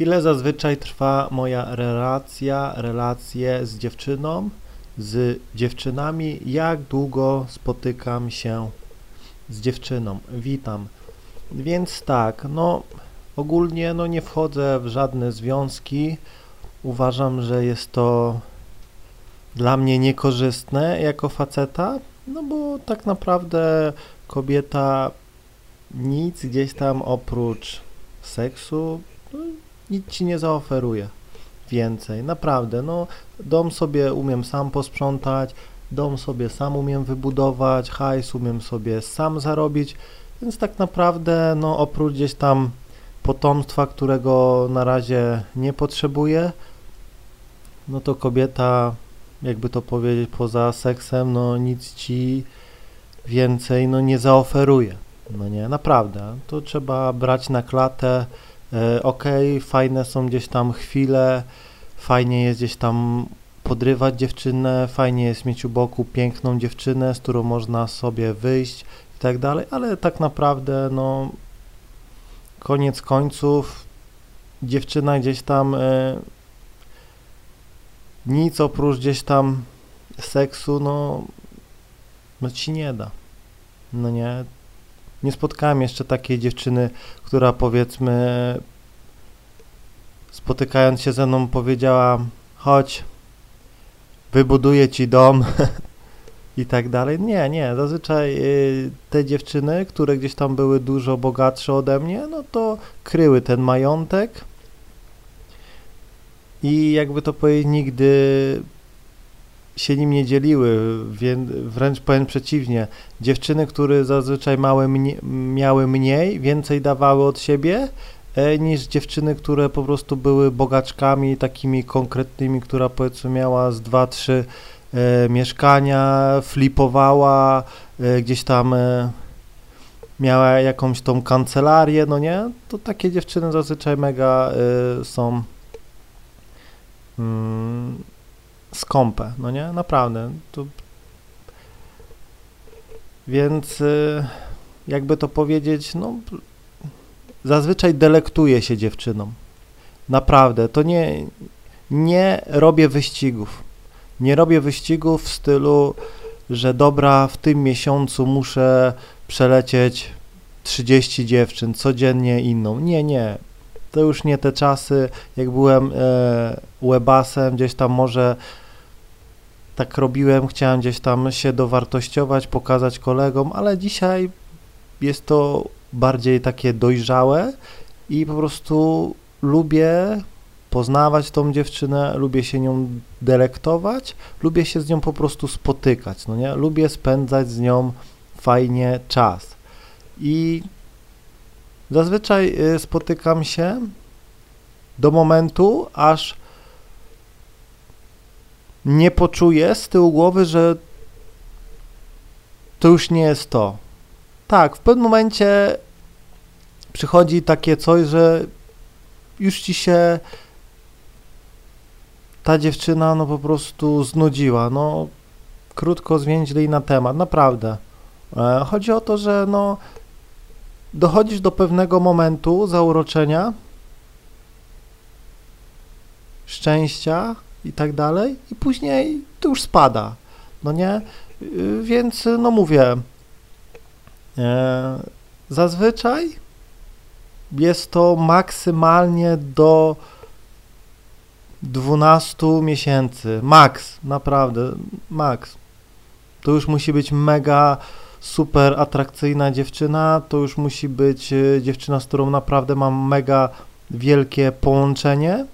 Ile zazwyczaj trwa moja relacja, relacje z dziewczyną, z dziewczynami? Jak długo spotykam się z dziewczyną? Witam. Więc tak, no ogólnie no nie wchodzę w żadne związki. Uważam, że jest to dla mnie niekorzystne jako faceta, no bo tak naprawdę kobieta nic gdzieś tam oprócz seksu no, nic ci nie zaoferuje więcej, naprawdę, no dom sobie umiem sam posprzątać, dom sobie sam umiem wybudować, hajs umiem sobie sam zarobić, więc tak naprawdę, no oprócz gdzieś tam potomstwa, którego na razie nie potrzebuję, no to kobieta, jakby to powiedzieć, poza seksem, no nic ci więcej, no nie zaoferuje, no nie, naprawdę, to trzeba brać na klatę, ok, fajne są gdzieś tam chwile, fajnie jest gdzieś tam podrywać dziewczynę, fajnie jest mieć u boku piękną dziewczynę, z którą można sobie wyjść i tak dalej, ale tak naprawdę, no, koniec końców, dziewczyna gdzieś tam e, nic oprócz gdzieś tam seksu, no, no ci nie da. No nie, nie spotkałem jeszcze takiej dziewczyny, która powiedzmy spotykając się ze mną powiedziała chodź, wybuduję ci dom i tak dalej. Nie, nie, zazwyczaj y, te dziewczyny, które gdzieś tam były dużo bogatsze ode mnie, no to kryły ten majątek i jakby to powiedzieć, nigdy się nim nie dzieliły, wręcz powiem przeciwnie. Dziewczyny, które zazwyczaj małe mnie, miały mniej, więcej dawały od siebie, e, niż dziewczyny, które po prostu były bogaczkami, takimi konkretnymi, która powiedzmy miała z dwa, trzy e, mieszkania, flipowała, e, gdzieś tam e, miała jakąś tą kancelarię, no nie? To takie dziewczyny zazwyczaj mega e, są mm, skąpe, no nie? Naprawdę. To... Więc y, jakby to powiedzieć, no zazwyczaj delektuję się dziewczyną. Naprawdę, to nie, nie robię wyścigów. Nie robię wyścigów w stylu, że dobra, w tym miesiącu muszę przelecieć 30 dziewczyn, codziennie inną. Nie, nie. To już nie te czasy, jak byłem e, webasem, gdzieś tam może tak robiłem, chciałem gdzieś tam się dowartościować, pokazać kolegom, ale dzisiaj jest to bardziej takie dojrzałe i po prostu lubię poznawać tą dziewczynę, lubię się nią delektować, lubię się z nią po prostu spotykać, no nie? Lubię spędzać z nią fajnie czas. I zazwyczaj y, spotykam się do momentu, aż nie poczuję z tyłu głowy, że to już nie jest to. Tak, w pewnym momencie przychodzi takie coś, że już ci się ta dziewczyna no po prostu znudziła. No krótko zwięźlej na temat, naprawdę. E, chodzi o to, że no dochodzisz do pewnego momentu zauroczenia, szczęścia, i tak dalej, i później to już spada, no nie? Y, więc, no mówię, e, zazwyczaj jest to maksymalnie do 12 miesięcy, max, naprawdę, max. To już musi być mega super atrakcyjna dziewczyna, to już musi być e, dziewczyna, z którą naprawdę mam mega wielkie połączenie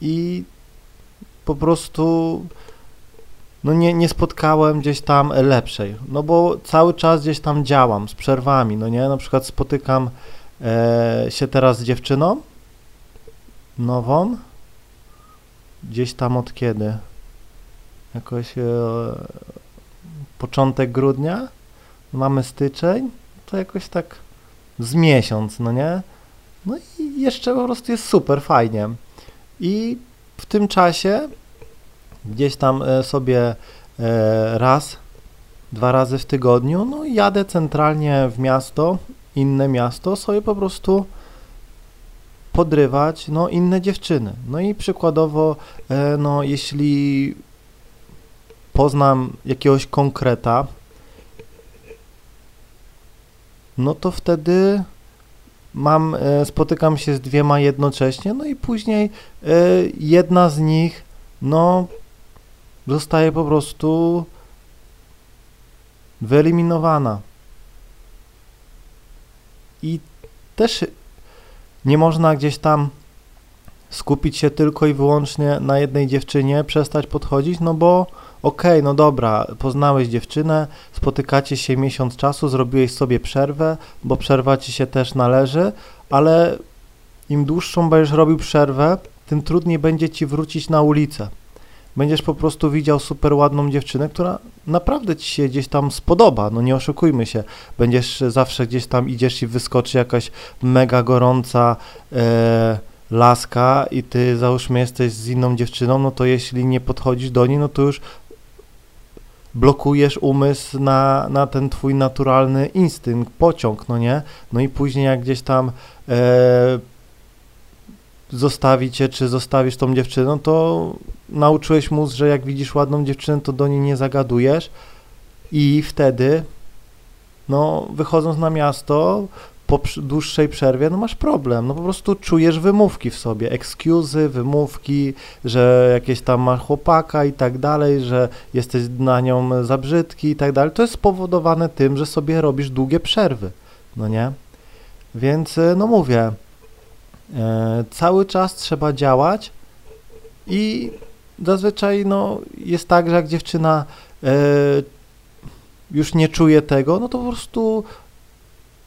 i po prostu no nie, nie spotkałem gdzieś tam lepszej, no bo cały czas gdzieś tam działam z przerwami, no nie, na przykład spotykam e, się teraz z dziewczyną nową, gdzieś tam od kiedy, jakoś e, początek grudnia, mamy styczeń, to jakoś tak z miesiąc, no nie, no i jeszcze po prostu jest super fajnie. I w tym czasie gdzieś tam e, sobie e, raz, dwa razy w tygodniu, no jadę centralnie w miasto, inne miasto, sobie po prostu podrywać no, inne dziewczyny. No i przykładowo, e, no, jeśli poznam jakiegoś konkreta, no to wtedy mam, e, spotykam się z dwiema jednocześnie, no i później e, jedna z nich, no, zostaje po prostu wyeliminowana. I też nie można gdzieś tam skupić się tylko i wyłącznie na jednej dziewczynie, przestać podchodzić, no bo okej, okay, no dobra, poznałeś dziewczynę, spotykacie się miesiąc czasu, zrobiłeś sobie przerwę, bo przerwa ci się też należy, ale im dłuższą będziesz robił przerwę, tym trudniej będzie ci wrócić na ulicę. Będziesz po prostu widział super ładną dziewczynę, która naprawdę ci się gdzieś tam spodoba, no nie oszukujmy się. Będziesz zawsze gdzieś tam idziesz i wyskoczy jakaś mega gorąca e, laska i ty załóżmy jesteś z inną dziewczyną, no to jeśli nie podchodzisz do niej, no to już blokujesz umysł na, na ten twój naturalny instynkt, pociąg, no nie? No i później jak gdzieś tam e, zostawi cię, czy zostawisz tą dziewczyną, to nauczyłeś mózg, że jak widzisz ładną dziewczynę, to do niej nie zagadujesz i wtedy, no, wychodząc na miasto, po dłuższej przerwie, no masz problem, no po prostu czujesz wymówki w sobie, excuse'y, wymówki, że jakieś tam masz chłopaka i tak dalej, że jesteś na nią za brzydki i tak dalej. To jest spowodowane tym, że sobie robisz długie przerwy, no nie? Więc, e, no mówię, e, cały czas trzeba działać i zazwyczaj, no, jest tak, że jak dziewczyna e, już nie czuje tego, no to po prostu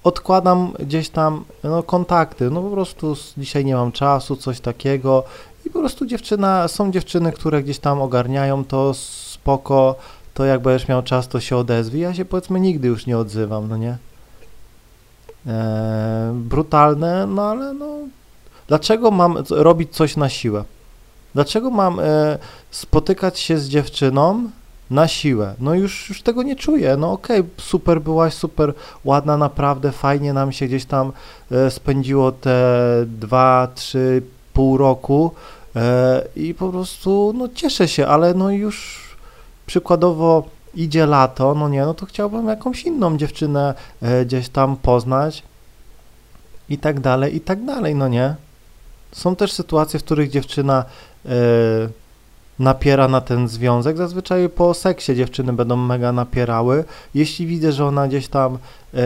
odkładam gdzieś tam no, kontakty, no po prostu dzisiaj nie mam czasu, coś takiego i po prostu dziewczyna, są dziewczyny, które gdzieś tam ogarniają to spoko, to jak będziesz miał czas, to się odezwij, ja się powiedzmy nigdy już nie odzywam, no nie? Eee, brutalne, no ale no dlaczego mam robić coś na siłę? Dlaczego mam e, spotykać się z dziewczyną, na siłę. No już, już tego nie czuję. No okej, okay, super byłaś, super ładna, naprawdę fajnie nam się gdzieś tam e, spędziło te dwa, trzy, pół roku e, i po prostu no cieszę się, ale no już przykładowo idzie lato, no nie, no to chciałbym jakąś inną dziewczynę e, gdzieś tam poznać i tak dalej, i tak dalej, no nie. Są też sytuacje, w których dziewczyna napiera na ten związek. Zazwyczaj po seksie dziewczyny będą mega napierały. Jeśli widzę, że ona gdzieś tam, e,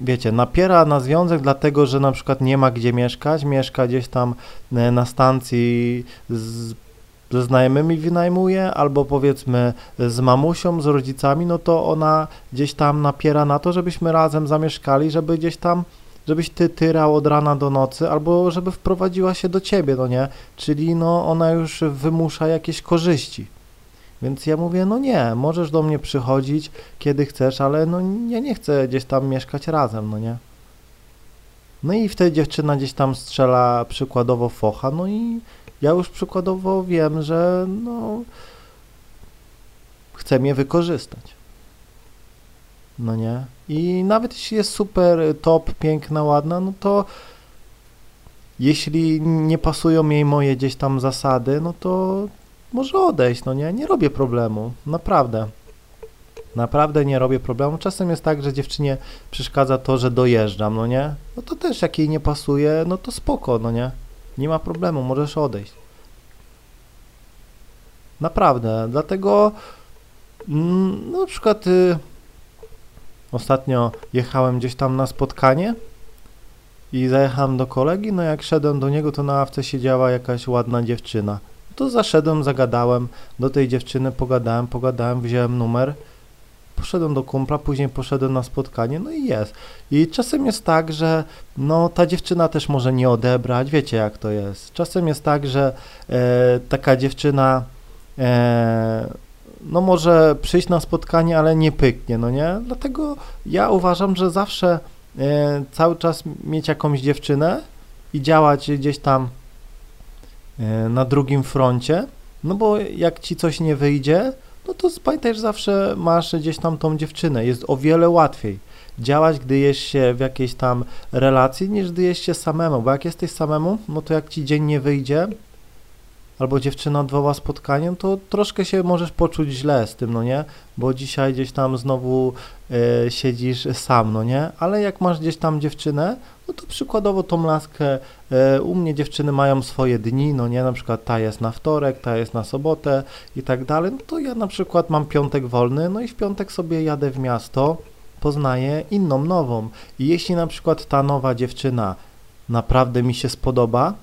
wiecie, napiera na związek, dlatego że na przykład nie ma gdzie mieszkać, mieszka gdzieś tam e, na stacji z, ze znajomymi wynajmuje, albo powiedzmy z mamusią, z rodzicami, no to ona gdzieś tam napiera na to, żebyśmy razem zamieszkali, żeby gdzieś tam żebyś ty tyrał od rana do nocy, albo żeby wprowadziła się do ciebie, no nie? Czyli no ona już wymusza jakieś korzyści. Więc ja mówię, no nie, możesz do mnie przychodzić, kiedy chcesz, ale no ja nie chcę gdzieś tam mieszkać razem, no nie? No i wtedy dziewczyna gdzieś tam strzela przykładowo focha, no i ja już przykładowo wiem, że no chce mnie wykorzystać. No nie? I nawet jeśli jest super, top, piękna, ładna, no to jeśli nie pasują jej moje gdzieś tam zasady, no to może odejść, no nie? Nie robię problemu, naprawdę. Naprawdę nie robię problemu. Czasem jest tak, że dziewczynie przeszkadza to, że dojeżdżam, no nie? No to też jak jej nie pasuje, no to spoko, no nie? Nie ma problemu, możesz odejść. Naprawdę, dlatego mm, no, na przykład y, Ostatnio jechałem gdzieś tam na spotkanie i zajechałem do kolegi, no jak szedłem do niego, to na ławce siedziała jakaś ładna dziewczyna. To zaszedłem, zagadałem do tej dziewczyny, pogadałem, pogadałem, wziąłem numer, poszedłem do kumpla, później poszedłem na spotkanie, no i jest. I czasem jest tak, że no ta dziewczyna też może nie odebrać, wiecie jak to jest. Czasem jest tak, że e, taka dziewczyna e, no może przyjść na spotkanie, ale nie pyknie, no nie? Dlatego ja uważam, że zawsze e, cały czas mieć jakąś dziewczynę i działać gdzieś tam e, na drugim froncie, no bo jak ci coś nie wyjdzie, no to pamiętaj, że zawsze masz gdzieś tam tą dziewczynę, jest o wiele łatwiej. działać, gdy jest się w jakiejś tam relacji, niż gdy jest się samemu, bo jak jesteś samemu, no to jak ci dzień nie wyjdzie, albo dziewczyna odwoła spotkaniem, to troszkę się możesz poczuć źle z tym, no nie? Bo dzisiaj gdzieś tam znowu e, siedzisz sam, no nie? Ale jak masz gdzieś tam dziewczynę, no to przykładowo tą laskę, e, u mnie dziewczyny mają swoje dni, no nie? Na przykład ta jest na wtorek, ta jest na sobotę i tak dalej, no to ja na przykład mam piątek wolny, no i w piątek sobie jadę w miasto, poznaję inną, nową. I jeśli na przykład ta nowa dziewczyna naprawdę mi się spodoba,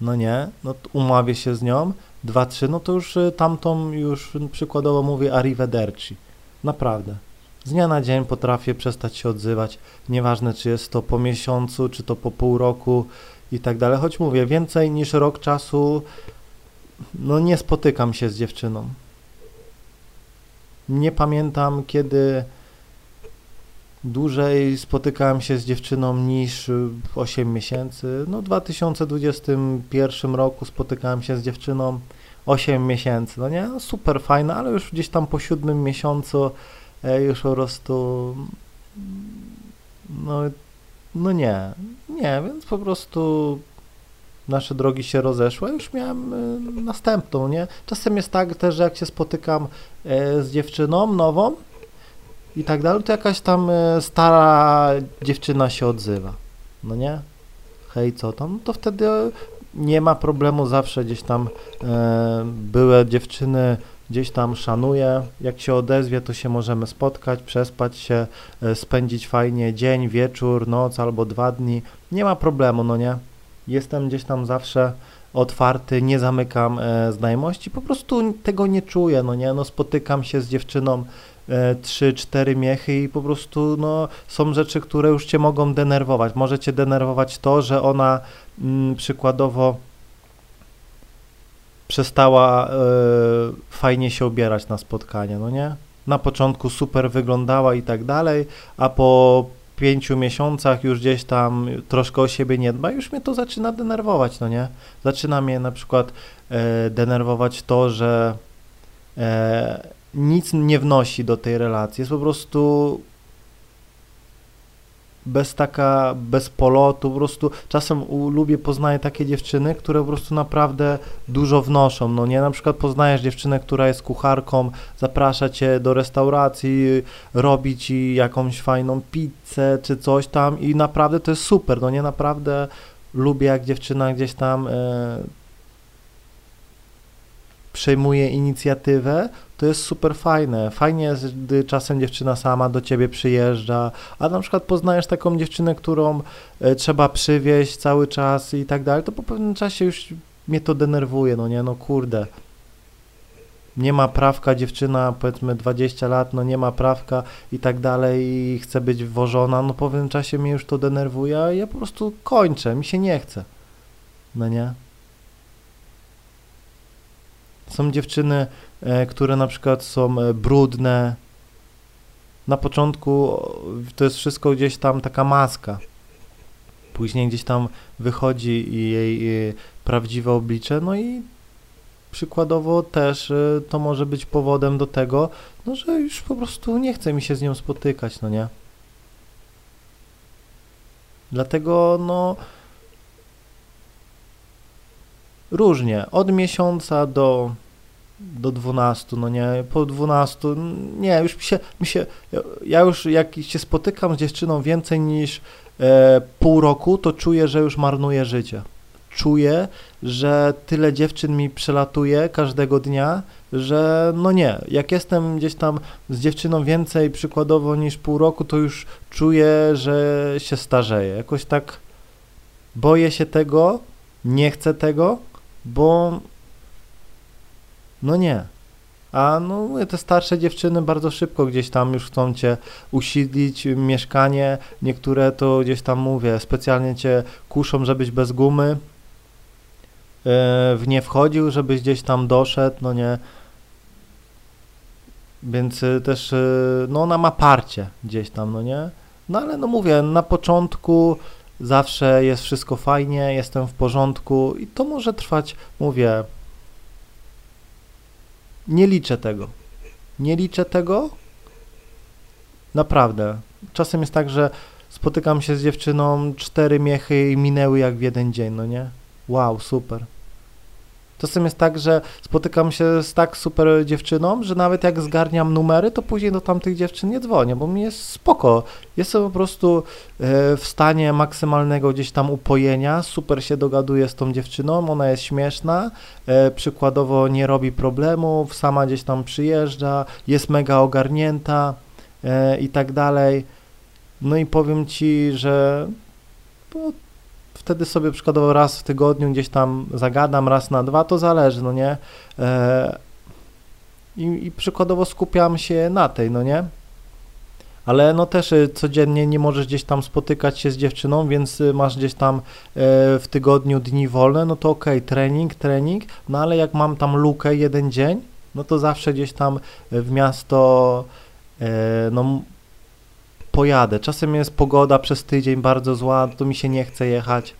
no nie, no umawię się z nią, dwa, trzy, no to już y, tamtą już przykładowo mówię arrivederci. Naprawdę. Z dnia na dzień potrafię przestać się odzywać, nieważne czy jest to po miesiącu, czy to po pół roku i tak dalej, choć mówię, więcej niż rok czasu no nie spotykam się z dziewczyną. Nie pamiętam kiedy dłużej spotykałem się z dziewczyną niż 8 miesięcy. No w 2021 roku spotykałem się z dziewczyną 8 miesięcy, no nie? No, super fajne, ale już gdzieś tam po siódmym miesiącu e, już po prostu no, no nie, nie, więc po prostu nasze drogi się rozeszły, już miałem e, następną, nie? Czasem jest tak też, że jak się spotykam e, z dziewczyną nową, i tak dalej, to jakaś tam e, stara dziewczyna się odzywa. No nie? Hej, co tam? No to wtedy nie ma problemu, zawsze gdzieś tam e, były dziewczyny gdzieś tam szanuję. Jak się odezwie, to się możemy spotkać, przespać się, e, spędzić fajnie dzień, wieczór, noc albo dwa dni. Nie ma problemu, no nie? Jestem gdzieś tam zawsze otwarty, nie zamykam e, znajomości, po prostu tego nie czuję, no nie? No spotykam się z dziewczyną E, trzy, cztery miechy i po prostu no, są rzeczy, które już cię mogą denerwować. Może cię denerwować to, że ona mm, przykładowo przestała y, fajnie się ubierać na spotkanie, no nie? Na początku super wyglądała i tak dalej, a po pięciu miesiącach już gdzieś tam troszkę o siebie nie dba, już mnie to zaczyna denerwować, no nie? Zaczyna mnie na przykład e, denerwować to, że e, nic nie wnosi do tej relacji. Jest po prostu bez taka, bez polotu, po prostu czasem u, lubię, poznaję takie dziewczyny, które po prostu naprawdę dużo wnoszą, no nie, na przykład poznajesz dziewczynę, która jest kucharką, zaprasza cię do restauracji, robi ci jakąś fajną pizzę czy coś tam i naprawdę to jest super, no nie, naprawdę lubię jak dziewczyna gdzieś tam e, przejmuje inicjatywę, to jest super fajne. Fajnie jest, gdy czasem dziewczyna sama do ciebie przyjeżdża, a na przykład poznajesz taką dziewczynę, którą e, trzeba przywieźć cały czas i tak dalej, to po pewnym czasie już mnie to denerwuje, no nie, no kurde. Nie ma prawka dziewczyna, powiedzmy 20 lat, no nie ma prawka i tak dalej i chce być wwożona, no po pewnym czasie mnie już to denerwuje, a ja po prostu kończę, mi się nie chce. No nie? Są dziewczyny, e, które na przykład są e, brudne. Na początku to jest wszystko gdzieś tam taka maska. Później gdzieś tam wychodzi jej e, prawdziwe oblicze, no i przykładowo też to może być powodem do tego, no że już po prostu nie chce mi się z nią spotykać, no nie? Dlatego, no, różnie, od miesiąca do, do 12, no nie, po 12, nie, już mi się, mi się, ja już jak się spotykam z dziewczyną więcej niż e, pół roku, to czuję, że już marnuję życie. Czuję, że tyle dziewczyn mi przelatuje każdego dnia, że no nie, jak jestem gdzieś tam z dziewczyną więcej przykładowo niż pół roku, to już czuję, że się starzeję. Jakoś tak boję się tego, nie chcę tego, bo no nie. A no te starsze dziewczyny bardzo szybko gdzieś tam już chcą cię usiedlić, mieszkanie, niektóre to gdzieś tam mówię, specjalnie cię kuszą, żebyś bez gumy e, w nie wchodził, żebyś gdzieś tam doszedł, no nie. Więc e, też, e, no ona ma parcie gdzieś tam, no nie. No ale no mówię, na początku zawsze jest wszystko fajnie, jestem w porządku i to może trwać, mówię, nie liczę tego. Nie liczę tego, Naprawdę. Czasem jest tak, że spotykam się z dziewczyną, cztery miechy i minęły jak w jeden dzień, no nie? Wow, super. Czasem jest tak, że spotykam się z tak super dziewczyną, że nawet jak zgarniam numery, to później do tamtych dziewczyn nie dzwonię, bo mi jest spoko. Jestem po prostu e, w stanie maksymalnego gdzieś tam upojenia, super się dogaduję z tą dziewczyną, ona jest śmieszna, e, przykładowo nie robi problemów, sama gdzieś tam przyjeżdża, jest mega ogarnięta e, i tak dalej. No i powiem Ci, że wtedy sobie przykładowo raz w tygodniu gdzieś tam zagadam, raz na dwa, to zależy, no nie? E, i, I przykładowo skupiam się na tej, no nie? Ale no też y, codziennie nie możesz gdzieś tam spotykać się z dziewczyną, więc y, masz gdzieś tam e, w tygodniu dni wolne, no to okej, okay, trening, trening, no ale jak mam tam lukę jeden dzień, no to zawsze gdzieś tam w miasto, e, no pojadę. Czasem jest pogoda przez tydzień bardzo zła, to mi się nie chce jechać.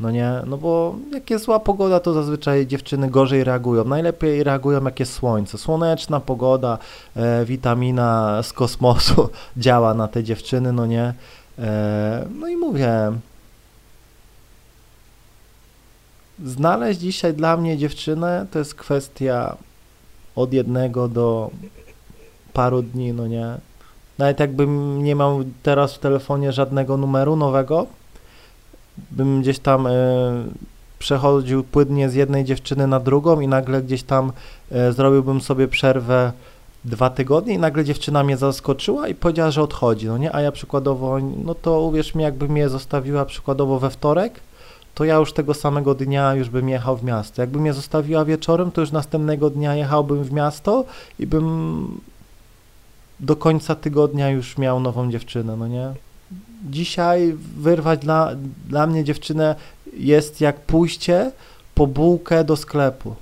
No nie, no bo jak jest zła pogoda, to zazwyczaj dziewczyny gorzej reagują. Najlepiej reagują jak jest słońce. Słoneczna pogoda, e, witamina z kosmosu działa na te dziewczyny, no nie. E, no i mówię, znaleźć dzisiaj dla mnie dziewczynę to jest kwestia od jednego do paru dni, no nie. Nawet jakbym nie miał teraz w telefonie żadnego numeru nowego, bym gdzieś tam e, przechodził płynnie z jednej dziewczyny na drugą i nagle gdzieś tam e, zrobiłbym sobie przerwę dwa tygodnie i nagle dziewczyna mnie zaskoczyła i powiedziała, że odchodzi, no nie, a ja przykładowo, no to uwierz mi, jakby mnie zostawiła przykładowo we wtorek, to ja już tego samego dnia już bym jechał w miasto. Jakby mnie zostawiła wieczorem, to już następnego dnia jechałbym w miasto i bym do końca tygodnia już miał nową dziewczynę, no nie? Dzisiaj wyrwać dla, dla mnie dziewczynę jest jak pójście po bułkę do sklepu.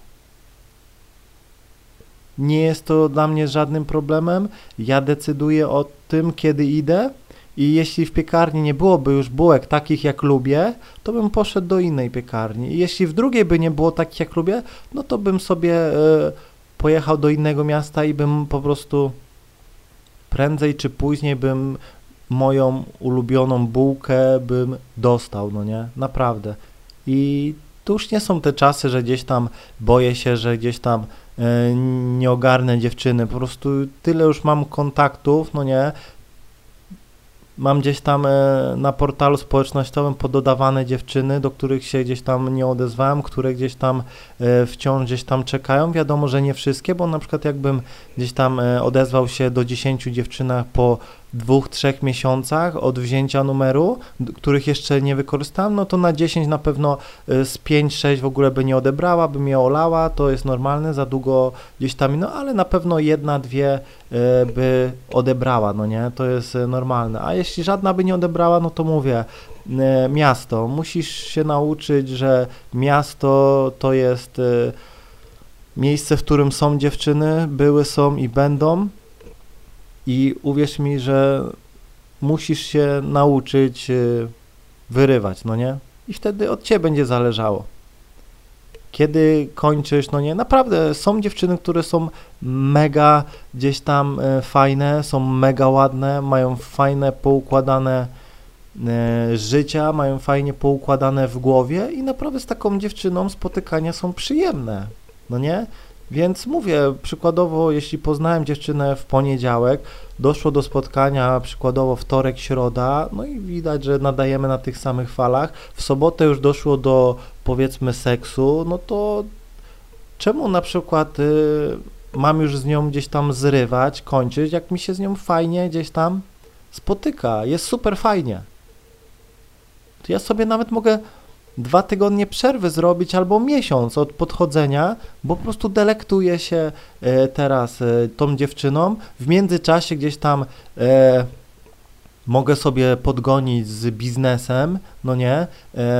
Nie jest to dla mnie żadnym problemem. Ja decyduję o tym, kiedy idę. I jeśli w piekarni nie byłoby już bułek takich jak lubię, to bym poszedł do innej piekarni. I jeśli w drugiej by nie było takich jak lubię, no to bym sobie y, pojechał do innego miasta i bym po prostu prędzej czy później bym moją ulubioną bułkę bym dostał, no nie? Naprawdę. I to już nie są te czasy, że gdzieś tam boję się, że gdzieś tam e, nie ogarnę dziewczyny. Po prostu tyle już mam kontaktów, no nie? Mam gdzieś tam e, na portalu społecznościowym pododawane dziewczyny, do których się gdzieś tam nie odezwałem, które gdzieś tam e, wciąż gdzieś tam czekają. Wiadomo, że nie wszystkie, bo na przykład jakbym gdzieś tam odezwał się do 10 dziewczynach po dwóch, trzech miesiącach od wzięcia numeru, których jeszcze nie wykorzystałem, no to na 10 na pewno y, z 5-6 w ogóle by nie odebrała, by mnie olała, to jest normalne, za długo gdzieś tam, no ale na pewno jedna, dwie y, by odebrała, no nie, to jest y, normalne. A jeśli żadna by nie odebrała, no to mówię, miasto, musisz się nauczyć, że miasto to jest miejsce, w którym są dziewczyny, były, są i będą, i uwierz mi, że musisz się nauczyć y, wyrywać, no nie? I wtedy od ciebie będzie zależało. Kiedy kończysz, no nie, naprawdę są dziewczyny, które są mega gdzieś tam y, fajne, są mega ładne, mają fajne, poukładane y, życia, mają fajnie poukładane w głowie i naprawdę z taką dziewczyną spotykania są przyjemne, no nie? Więc mówię, przykładowo, jeśli poznałem dziewczynę w poniedziałek, doszło do spotkania przykładowo wtorek, środa, no i widać, że nadajemy na tych samych falach. W sobotę już doszło do powiedzmy seksu, no to czemu na przykład y, mam już z nią gdzieś tam zrywać, kończyć, jak mi się z nią fajnie gdzieś tam spotyka, jest super fajnie. To ja sobie nawet mogę dwa tygodnie przerwy zrobić albo miesiąc od podchodzenia, bo po prostu delektuję się e, teraz e, tą dziewczyną. W międzyczasie gdzieś tam e, mogę sobie podgonić z biznesem, no nie,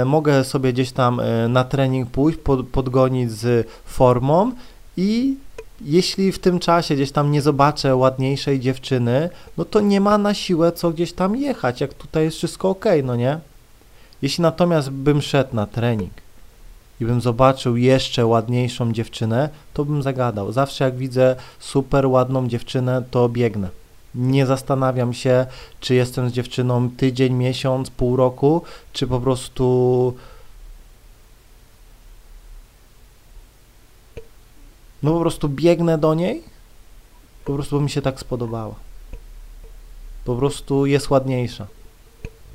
mogę sobie gdzieś tam na trening pójść, pod, podgonić z formą i jeśli w tym czasie gdzieś tam nie zobaczę ładniejszej dziewczyny, no to nie ma na siłę co gdzieś tam jechać, jak tutaj jest wszystko ok, no nie? Jeśli natomiast bym szedł na trening i bym zobaczył jeszcze ładniejszą dziewczynę, to bym zagadał. Zawsze jak widzę super ładną dziewczynę, to biegnę. Nie zastanawiam się, czy jestem z dziewczyną tydzień, miesiąc, pół roku, czy po prostu. No po prostu biegnę do niej, po prostu mi się tak spodobała. Po prostu jest ładniejsza.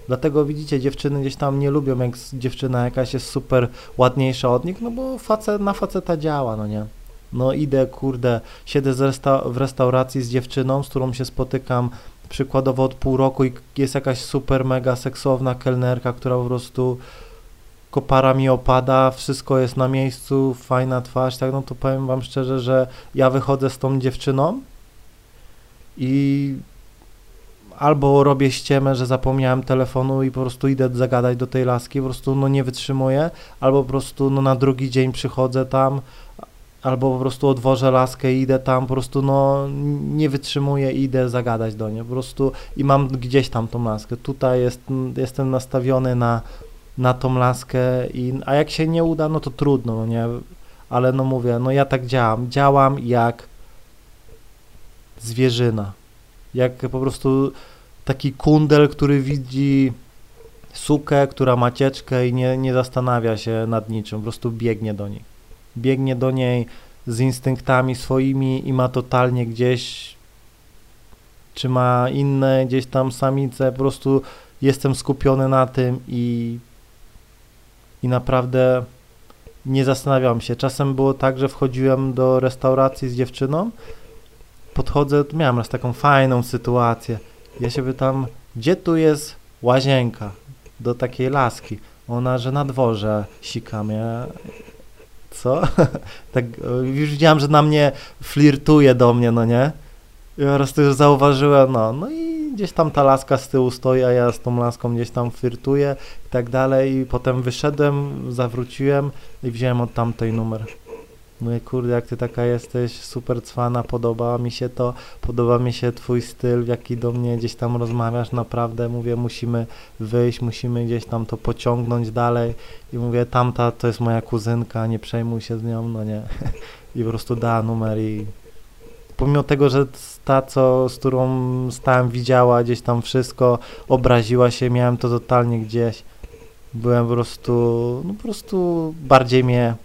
Dlatego widzicie, dziewczyny gdzieś tam nie lubią, jak dziewczyna jakaś jest super ładniejsza od nich, no bo facet, na faceta działa, no nie. No idę, kurde, siedzę resta w restauracji z dziewczyną, z którą się spotykam przykładowo od pół roku i jest jakaś super, mega seksowna kelnerka, która po prostu kopara mi opada, wszystko jest na miejscu, fajna twarz, tak, no to powiem wam szczerze, że ja wychodzę z tą dziewczyną i albo robię ściemę, że zapomniałem telefonu i po prostu idę zagadać do tej laski, po prostu no nie wytrzymuję, albo po prostu no na drugi dzień przychodzę tam, albo po prostu odwożę laskę i idę tam, po prostu no nie wytrzymuję i idę zagadać do niej, po prostu i mam gdzieś tam tą laskę. Tutaj jest, jestem nastawiony na, na tą laskę, i, a jak się nie uda, no to trudno, no nie, ale no mówię, no ja tak działam, działam jak zwierzyna, jak po prostu taki kundel, który widzi sukę, która ma cieczkę i nie, nie zastanawia się nad niczym, po prostu biegnie do niej. Biegnie do niej z instynktami swoimi i ma totalnie gdzieś, czy ma inne gdzieś tam samice, po prostu jestem skupiony na tym i, i naprawdę nie zastanawiam się. Czasem było tak, że wchodziłem do restauracji z dziewczyną, podchodzę, miałem raz taką fajną sytuację. Ja się pytam, gdzie tu jest łazienka do takiej laski? Ona, że na dworze sikam. Ja, co? tak, już widziałem, że na mnie flirtuje do mnie, no nie? I po prostu już zauważyłem, no, no i gdzieś tam ta laska z tyłu stoi, a ja z tą laską gdzieś tam flirtuję i tak dalej. I potem wyszedłem, zawróciłem i wziąłem od tamtej numer. Mówię, kurde, jak ty taka jesteś, super cwana, podoba mi się to, podoba mi się twój styl, w jaki do mnie gdzieś tam rozmawiasz, naprawdę, mówię, musimy wyjść, musimy gdzieś tam to pociągnąć dalej i mówię, tamta to jest moja kuzynka, nie przejmuj się z nią, no nie. I po prostu da numer i pomimo tego, że ta, co, z którą stałem, widziała gdzieś tam wszystko, obraziła się, miałem to totalnie gdzieś, byłem po prostu, no po prostu bardziej mnie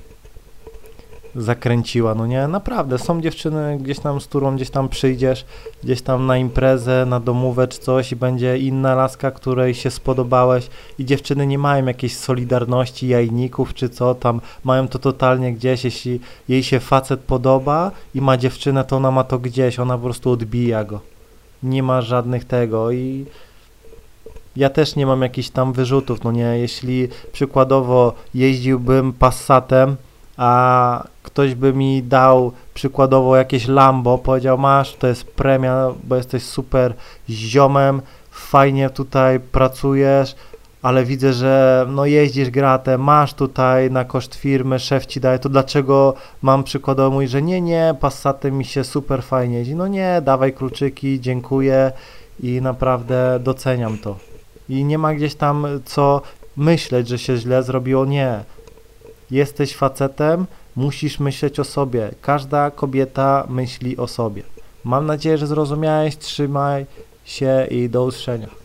zakręciła, no nie, naprawdę, są dziewczyny gdzieś tam, z którą gdzieś tam przyjdziesz, gdzieś tam na imprezę, na domówę czy coś i będzie inna laska, której się spodobałeś i dziewczyny nie mają jakiejś solidarności, jajników czy co tam, mają to totalnie gdzieś, jeśli jej się facet podoba i ma dziewczynę, to ona ma to gdzieś, ona po prostu odbija go. Nie ma żadnych tego i ja też nie mam jakichś tam wyrzutów, no nie, jeśli przykładowo jeździłbym Passatem, a ktoś by mi dał przykładowo jakieś Lambo, powiedział masz, to jest premia, bo jesteś super ziomem, fajnie tutaj pracujesz, ale widzę, że no jeździsz gratę, masz tutaj na koszt firmy, szef ci daje, to dlaczego mam przykładowo mówić, że nie, nie, Passatem mi się super fajnie jeździ, no nie, dawaj kluczyki, dziękuję i naprawdę doceniam to. I nie ma gdzieś tam co myśleć, że się źle zrobiło, nie. Jesteś facetem, musisz myśleć o sobie. Każda kobieta myśli o sobie. Mam nadzieję, że zrozumiałeś. Trzymaj się i do usłyszenia.